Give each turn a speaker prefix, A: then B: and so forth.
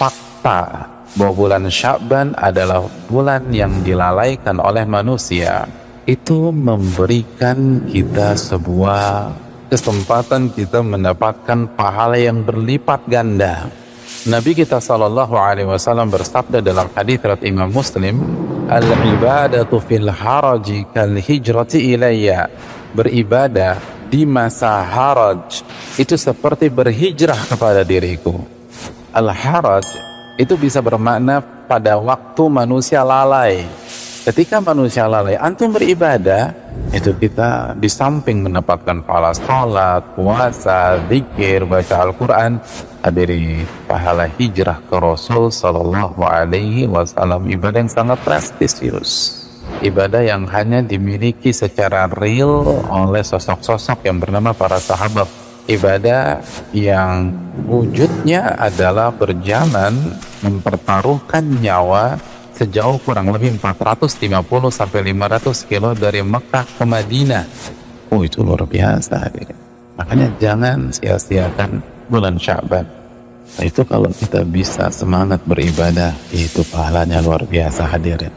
A: fakta bahwa bulan Sya'ban adalah bulan yang dilalaikan oleh manusia itu memberikan kita sebuah kesempatan kita mendapatkan pahala yang berlipat ganda. Nabi kita sallallahu alaihi wasallam bersabda dalam hadis riwayat Imam Muslim, "Al ibadatu fil haraji kal hijrati ilayya." Beribadah di masa haraj itu seperti berhijrah kepada diriku. Al haraj itu bisa bermakna pada waktu manusia lalai. Ketika manusia lalai, antum beribadah, itu kita di samping mendapatkan pahala sholat, puasa, zikir, baca Al-Quran, hadiri pahala hijrah ke Rasul Sallallahu Alaihi Wasallam. Ibadah yang sangat prestisius ibadah yang hanya dimiliki secara real oleh sosok-sosok yang bernama para sahabat ibadah yang wujudnya adalah berjalan mempertaruhkan nyawa sejauh kurang lebih 450 sampai 500 kilo dari Mekah ke Madinah. Oh itu luar biasa. Makanya jangan sia-siakan bulan Syaban. Nah, itu kalau kita bisa semangat beribadah, itu pahalanya luar biasa hadirin.